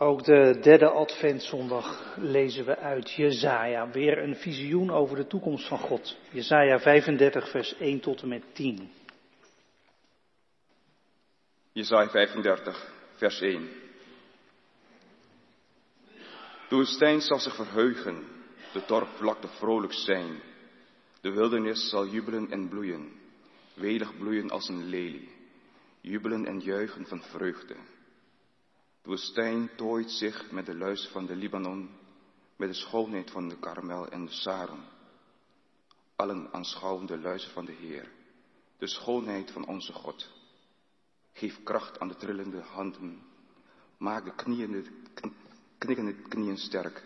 Ook de derde adventzondag lezen we uit Jezaja. Weer een visioen over de toekomst van God. Jezaja 35 vers 1 tot en met 10. Jezaja 35 vers 1. De woestijn zal zich verheugen, de dorpvlakte vrolijk zijn. De wildernis zal jubelen en bloeien, welig bloeien als een lelie, jubelen en juichen van vreugde. De woestijn tooit zich met de luister van de Libanon, met de schoonheid van de Karmel en de Saron. Allen aanschouwen de luister van de Heer, de schoonheid van onze God. Geef kracht aan de trillende handen, maak de knieën, knikkende knieën sterk.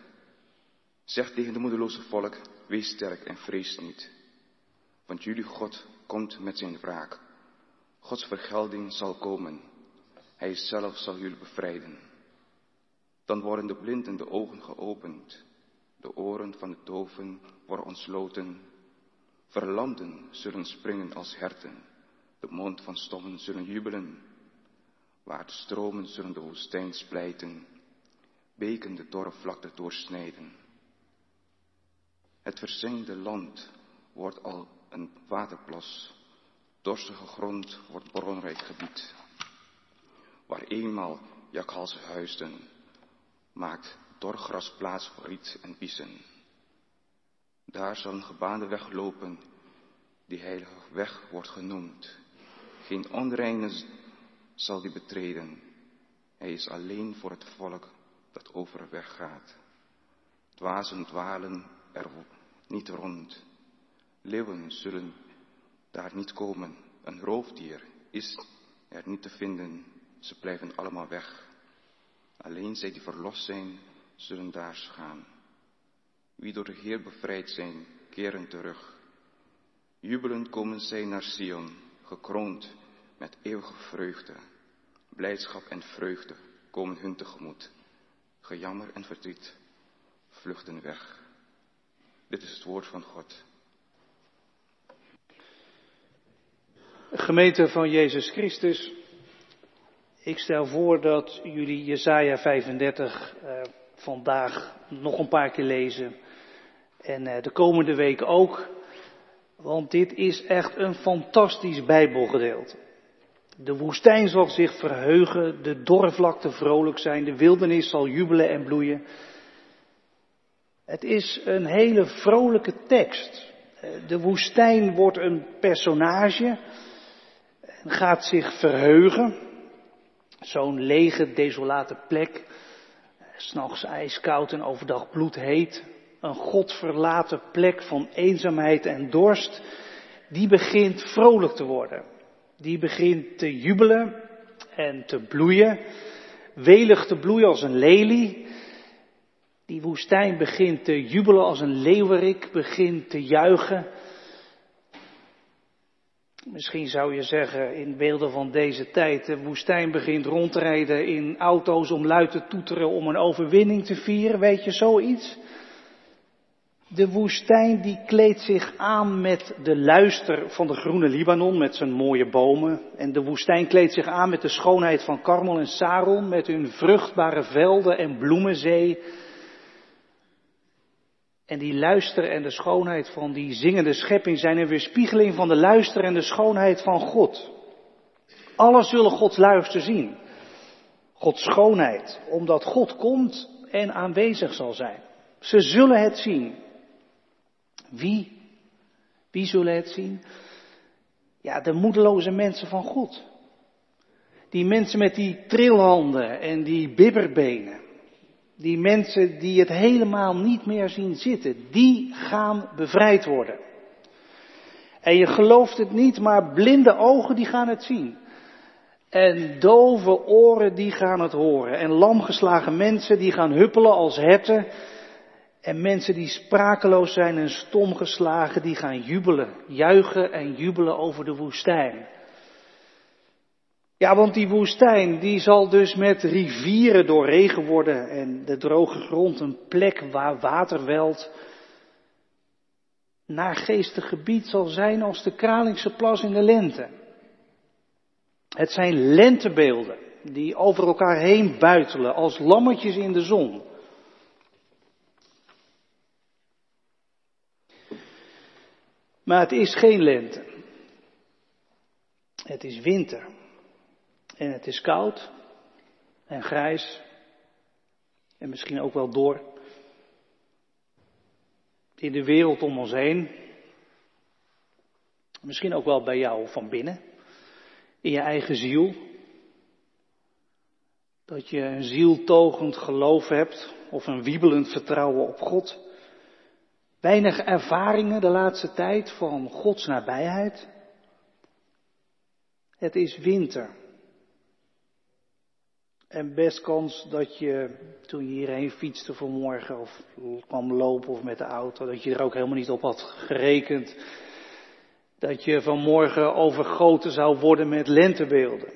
Zeg tegen de moedeloze volk, wees sterk en vrees niet. Want jullie God komt met zijn wraak. Gods vergelding zal komen. Hij zelf zal jullie bevrijden. Dan worden de blinden de ogen geopend, de oren van de doven worden ontsloten. Verlamden zullen springen als herten, de mond van stommen zullen jubelen. Waar de stromen zullen de woestijn splijten, beken de dorre vlakte doorsnijden. Het verzengde land wordt al een waterplas, dorstige grond wordt bronrijk gebied waar eenmaal jakhalsen huisden, maakt dorgras plaats voor riet en biezen. Daar zal een gebaande weg lopen, die heilige weg wordt genoemd. Geen onreine zal die betreden. Hij is alleen voor het volk dat overweg gaat. Dwazen dwalen er niet rond. Leeuwen zullen daar niet komen. Een roofdier is er niet te vinden ze blijven allemaal weg. Alleen zij die verlost zijn, zullen daar gaan. Wie door de Heer bevrijd zijn, keren terug. Jubelend komen zij naar Sion, gekroond met eeuwige vreugde. Blijdschap en vreugde komen hun tegemoet. Gejammer en verdriet vluchten weg. Dit is het woord van God. Gemeente van Jezus Christus, ik stel voor dat jullie Jesaja 35 uh, vandaag nog een paar keer lezen. En uh, de komende week ook. Want dit is echt een fantastisch Bijbelgedeelte. De woestijn zal zich verheugen, de dorrevlakte vrolijk zijn, de wildernis zal jubelen en bloeien. Het is een hele vrolijke tekst. De woestijn wordt een personage en gaat zich verheugen. Zo'n lege, desolate plek, s'nachts ijskoud en overdag bloedheet, een godverlaten plek van eenzaamheid en dorst, die begint vrolijk te worden. Die begint te jubelen en te bloeien, welig te bloeien als een lelie. Die woestijn begint te jubelen als een leeuwerik, begint te juichen Misschien zou je zeggen, in beelden van deze tijd, de woestijn begint rond te rijden in auto's om luid te toeteren om een overwinning te vieren, weet je zoiets? De woestijn die kleedt zich aan met de luister van de groene Libanon met zijn mooie bomen. En de woestijn kleedt zich aan met de schoonheid van Karmel en Saron met hun vruchtbare velden en bloemenzee en die luister en de schoonheid van die zingende schepping zijn een weerspiegeling van de luister en de schoonheid van God. Alles zullen Gods luister zien. Gods schoonheid, omdat God komt en aanwezig zal zijn. Ze zullen het zien. Wie? Wie zullen het zien? Ja, de moedeloze mensen van God. Die mensen met die trilhanden en die bibberbenen. Die mensen die het helemaal niet meer zien zitten, die gaan bevrijd worden. En je gelooft het niet, maar blinde ogen die gaan het zien. En dove oren die gaan het horen. En lamgeslagen mensen die gaan huppelen als herten. En mensen die sprakeloos zijn en stomgeslagen die gaan jubelen, juichen en jubelen over de woestijn. Ja, want die woestijn, die zal dus met rivieren doorregen worden en de droge grond een plek waar water welt. Naargeestig gebied zal zijn als de Kralingse plas in de lente. Het zijn lentebeelden. die over elkaar heen buitelen als lammetjes in de zon. Maar het is geen lente. Het is winter. En het is koud en grijs en misschien ook wel door. In de wereld om ons heen. Misschien ook wel bij jou van binnen. In je eigen ziel. Dat je een zieltogend geloof hebt of een wiebelend vertrouwen op God. Weinig ervaringen de laatste tijd van Gods nabijheid. Het is winter. En best kans dat je, toen je hierheen fietste vanmorgen of kwam lopen of met de auto, dat je er ook helemaal niet op had gerekend. Dat je vanmorgen overgoten zou worden met lentebeelden.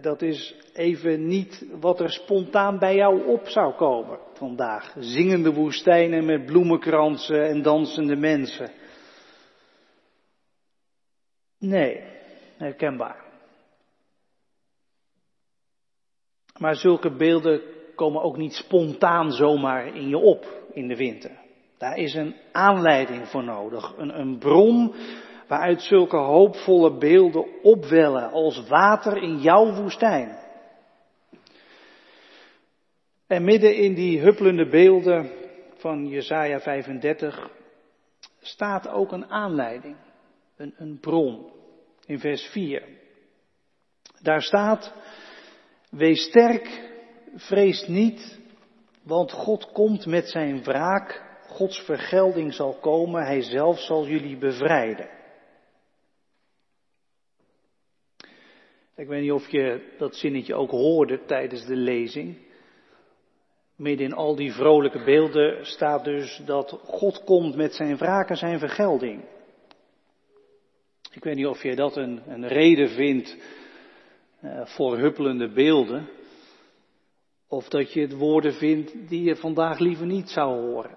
Dat is even niet wat er spontaan bij jou op zou komen vandaag. Zingende woestijnen met bloemenkransen en dansende mensen. Nee, herkenbaar. Maar zulke beelden komen ook niet spontaan zomaar in je op in de winter. Daar is een aanleiding voor nodig. Een, een bron waaruit zulke hoopvolle beelden opwellen als water in jouw woestijn. En midden in die huppelende beelden van Jesaja 35 staat ook een aanleiding, een, een bron, in vers 4. Daar staat, Wees sterk, vrees niet, want God komt met zijn wraak. Gods vergelding zal komen, Hij zelf zal jullie bevrijden. Ik weet niet of je dat zinnetje ook hoorde tijdens de lezing. Midden in al die vrolijke beelden staat dus dat God komt met zijn wraak en zijn vergelding. Ik weet niet of je dat een, een reden vindt uh, voor huppelende beelden. Of dat je het woorden vindt die je vandaag liever niet zou horen.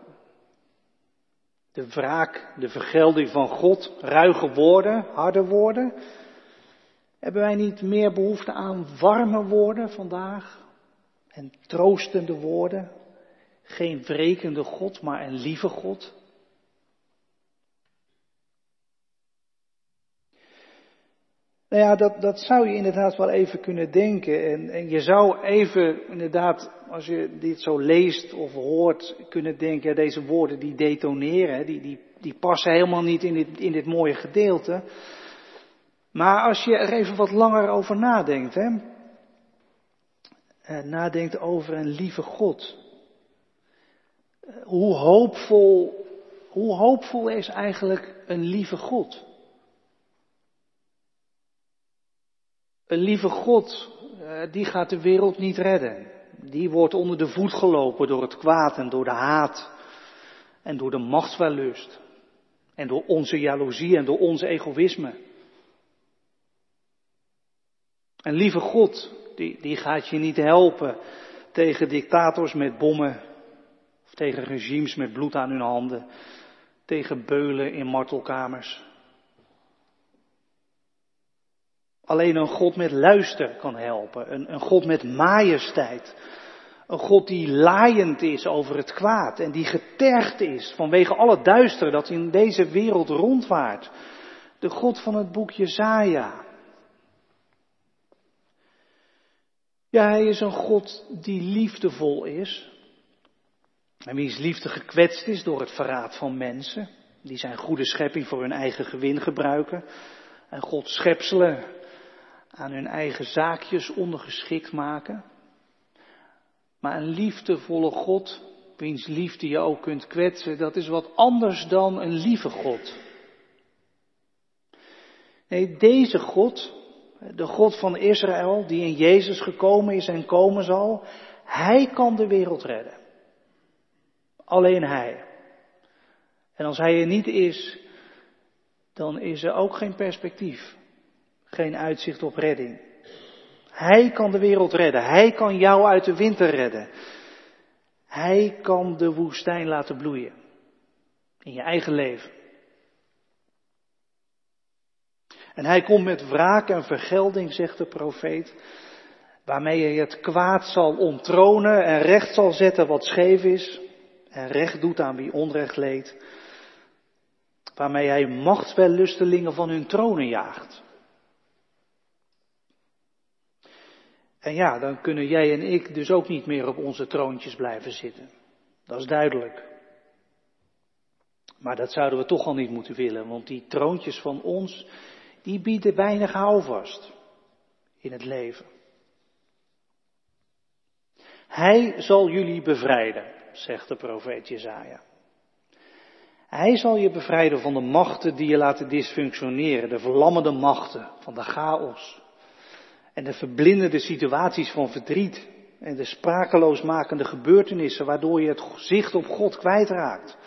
De wraak, de vergelding van God, ruige woorden, harde woorden. Hebben wij niet meer behoefte aan warme woorden vandaag? En troostende woorden? Geen wrekende God, maar een lieve God. Nou ja, dat, dat zou je inderdaad wel even kunnen denken. En, en je zou even, inderdaad, als je dit zo leest of hoort, kunnen denken, ja, deze woorden die detoneren, die, die, die passen helemaal niet in dit, in dit mooie gedeelte. Maar als je er even wat langer over nadenkt, hè, eh, nadenkt over een lieve God. Eh, hoe hoopvol, hoe hoopvol is eigenlijk een lieve God? Een lieve God, eh, die gaat de wereld niet redden. Die wordt onder de voet gelopen door het kwaad en door de haat en door de machtswellust en door onze jaloezie en door ons egoïsme. Een lieve God, die, die gaat je niet helpen tegen dictators met bommen of tegen regimes met bloed aan hun handen, tegen beulen in martelkamers. Alleen een God met luister kan helpen. Een, een God met majesteit. Een God die laaiend is over het kwaad en die getergd is vanwege alle duister dat in deze wereld rondwaart. De God van het boek Jezaja. Ja, hij is een God die liefdevol is. En wiens liefde gekwetst is door het verraad van mensen. Die zijn goede schepping voor hun eigen gewin gebruiken. En God schepselen aan hun eigen zaakjes ondergeschikt maken. Maar een liefdevolle God, wiens liefde je ook kunt kwetsen, dat is wat anders dan een lieve God. Nee, deze God, de God van Israël, die in Jezus gekomen is en komen zal, Hij kan de wereld redden. Alleen Hij. En als Hij er niet is, dan is er ook geen perspectief geen uitzicht op redding. Hij kan de wereld redden. Hij kan jou uit de winter redden. Hij kan de woestijn laten bloeien. In je eigen leven. En hij komt met wraak en vergelding, zegt de profeet, waarmee hij het kwaad zal onttronen en recht zal zetten wat scheef is en recht doet aan wie onrecht leed, waarmee hij machtswellustelingen van hun tronen jaagt. En ja, dan kunnen jij en ik dus ook niet meer op onze troontjes blijven zitten. Dat is duidelijk. Maar dat zouden we toch al niet moeten willen, want die troontjes van ons, die bieden weinig houvast in het leven. Hij zal jullie bevrijden, zegt de profeet Jezaja. Hij zal je bevrijden van de machten die je laten dysfunctioneren, de verlammende machten van de chaos en de verblindende situaties van verdriet en de sprakeloosmakende gebeurtenissen waardoor je het zicht op God kwijtraakt.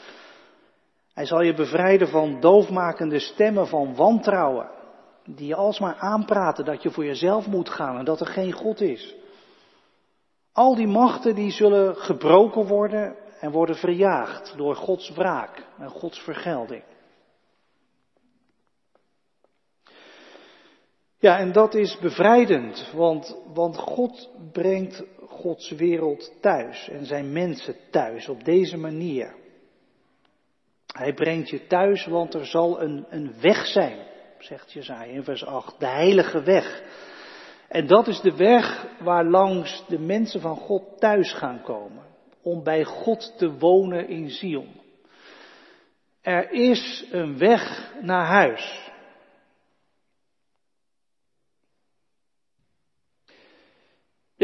Hij zal je bevrijden van doofmakende stemmen van wantrouwen, die je alsmaar aanpraten dat je voor jezelf moet gaan en dat er geen God is. Al die machten die zullen gebroken worden en worden verjaagd door Gods wraak en Gods vergelding. Ja, en dat is bevrijdend, want, want God brengt Gods wereld thuis en zijn mensen thuis op deze manier. Hij brengt je thuis, want er zal een, een weg zijn, zegt Jezaja in vers 8, de heilige weg. En dat is de weg waar langs de mensen van God thuis gaan komen, om bij God te wonen in Zion. Er is een weg naar huis.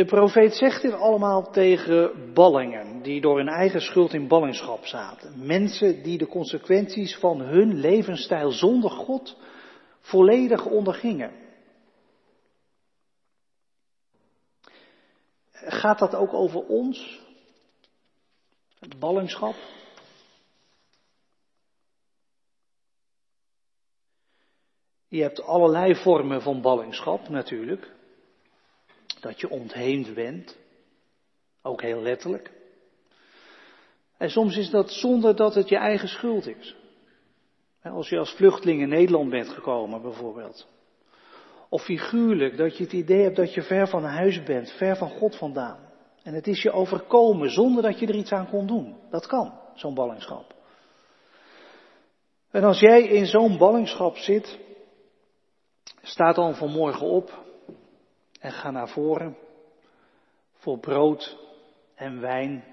De profeet zegt dit allemaal tegen ballingen die door hun eigen schuld in ballingschap zaten. Mensen die de consequenties van hun levensstijl zonder God volledig ondergingen. Gaat dat ook over ons? Het ballingschap? Je hebt allerlei vormen van ballingschap natuurlijk dat je ontheemd bent. Ook heel letterlijk. En soms is dat zonder dat het je eigen schuld is. Als je als vluchteling in Nederland bent gekomen bijvoorbeeld. Of figuurlijk dat je het idee hebt dat je ver van huis bent, ver van God vandaan. En het is je overkomen zonder dat je er iets aan kon doen. Dat kan, zo'n ballingschap. En als jij in zo'n ballingschap zit, staat dan vanmorgen op en ga naar voren voor brood en wijn.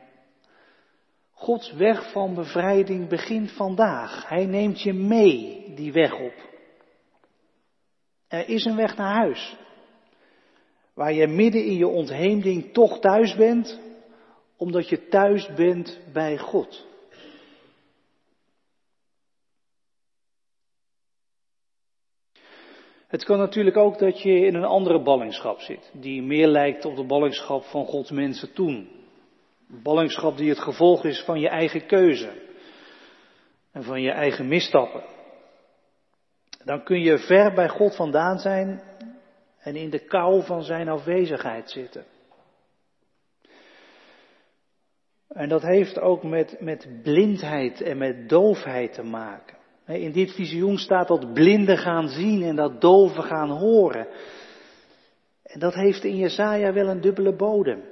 Gods weg van bevrijding begint vandaag. Hij neemt je mee die weg op. Er is een weg naar huis. Waar je midden in je ontheemding toch thuis bent, omdat je thuis bent bij God. Het kan natuurlijk ook dat je in een andere ballingschap zit, die meer lijkt op de ballingschap van Gods mensen toen. Een ballingschap die het gevolg is van je eigen keuze en van je eigen misstappen. Dan kun je ver bij God vandaan zijn en in de kou van zijn afwezigheid zitten. En dat heeft ook met, met blindheid en met doofheid te maken. In dit visioen staat dat blinden gaan zien en dat doven gaan horen. En dat heeft in Jesaja wel een dubbele bodem.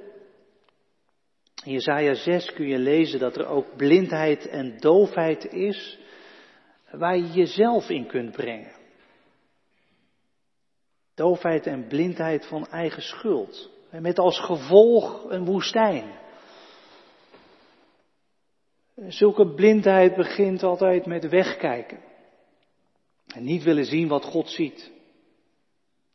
In Jesaja 6 kun je lezen dat er ook blindheid en doofheid is waar je jezelf in kunt brengen. Doofheid en blindheid van eigen schuld. Met als gevolg een woestijn. Zulke blindheid begint altijd met wegkijken. En niet willen zien wat God ziet.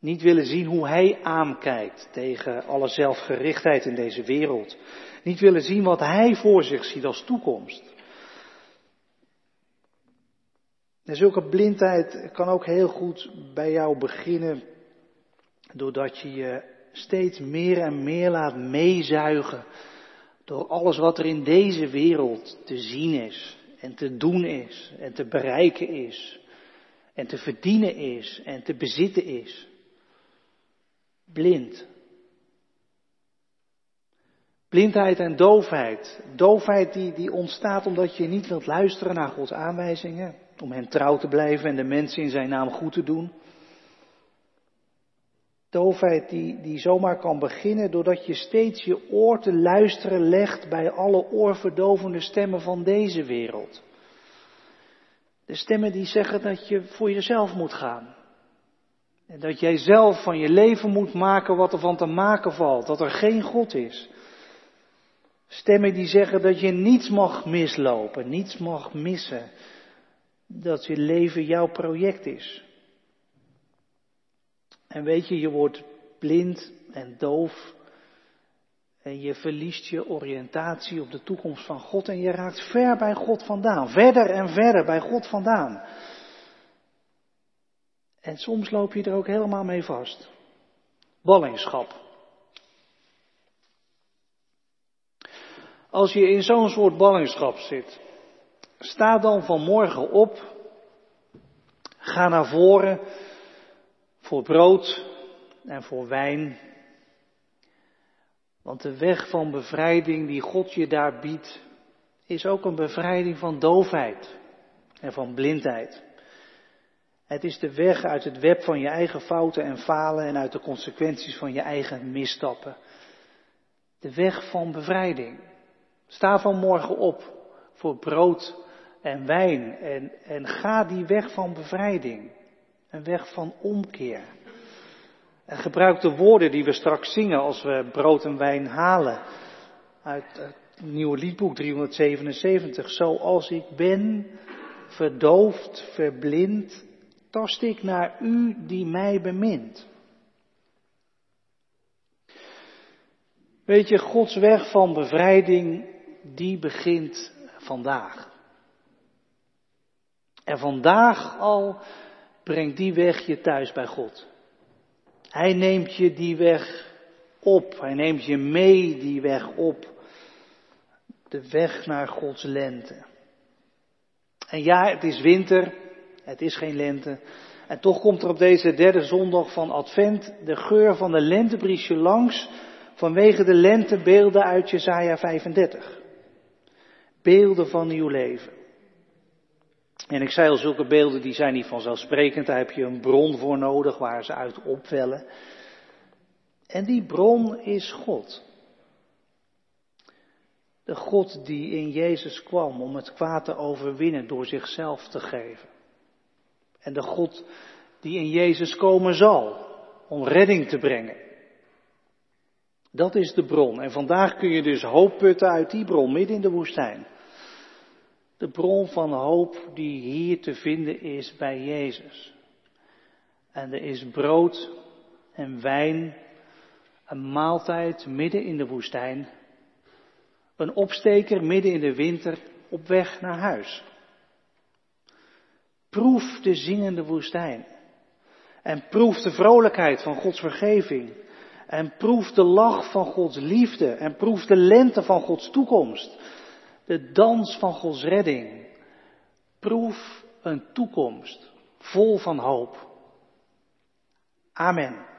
Niet willen zien hoe Hij aankijkt tegen alle zelfgerichtheid in deze wereld. Niet willen zien wat Hij voor zich ziet als toekomst. En zulke blindheid kan ook heel goed bij jou beginnen doordat je je steeds meer en meer laat meezuigen door alles wat er in deze wereld te zien is en te doen is en te bereiken is en te verdienen is en te bezitten is. Blind. Blindheid en doofheid. Doofheid die, die ontstaat omdat je niet wilt luisteren naar Gods aanwijzingen, om hem trouw te blijven en de mensen in zijn naam goed te doen. Doofheid die, die zomaar kan beginnen doordat je steeds je oor te luisteren legt bij alle oorverdovende stemmen van deze wereld. De stemmen die zeggen dat je voor jezelf moet gaan. En dat jij zelf van je leven moet maken wat er van te maken valt. Dat er geen God is. Stemmen die zeggen dat je niets mag mislopen, niets mag missen. Dat je leven jouw project is. En weet je, je wordt blind en doof. En je verliest je oriëntatie op de toekomst van God en je raakt ver bij God vandaan. Verder en verder bij God vandaan. En soms loop je er ook helemaal mee vast. Ballingschap. Als je in zo'n soort ballingschap zit, sta dan vanmorgen op, ga naar voren voor brood en voor wijn. Want de weg van bevrijding die God je daar biedt, is ook een bevrijding van doofheid en van blindheid. Het is de weg uit het web van je eigen fouten en falen en uit de consequenties van je eigen misstappen. De weg van bevrijding. Sta vanmorgen op voor brood en wijn en, en ga die weg van bevrijding. Een weg van omkeer. En gebruik de woorden die we straks zingen als we brood en wijn halen. Uit het nieuwe liedboek 377. Zoals ik ben, verdoofd, verblind, tast ik naar u die mij bemint. Weet je, Gods weg van bevrijding, die begint vandaag. En vandaag al brengt die weg je thuis bij God. Hij neemt je die weg op. Hij neemt je mee die weg op. De weg naar Gods lente. En ja, het is winter. Het is geen lente. En toch komt er op deze derde zondag van Advent de geur van de lentebriesje langs vanwege de lentebeelden uit Jesaja 35. Beelden van nieuw leven. En ik zei al, zulke beelden die zijn niet vanzelfsprekend. Daar heb je een bron voor nodig waar ze uit opvellen. En die bron is God. De God die in Jezus kwam om het kwaad te overwinnen door zichzelf te geven. En de God die in Jezus komen zal om redding te brengen. Dat is de bron. En vandaag kun je dus hoop putten uit die bron midden in de woestijn. De bron van hoop die hier te vinden is bij Jezus. En er is brood en wijn, een maaltijd midden in de woestijn, een opsteker midden in de winter op weg naar huis. Proef de zingende woestijn. En proef de vrolijkheid van Gods vergeving. En proef de lach van Gods liefde. En proef de lente van Gods toekomst de dans van Gods redding. Proef een toekomst vol van hoop. Amen.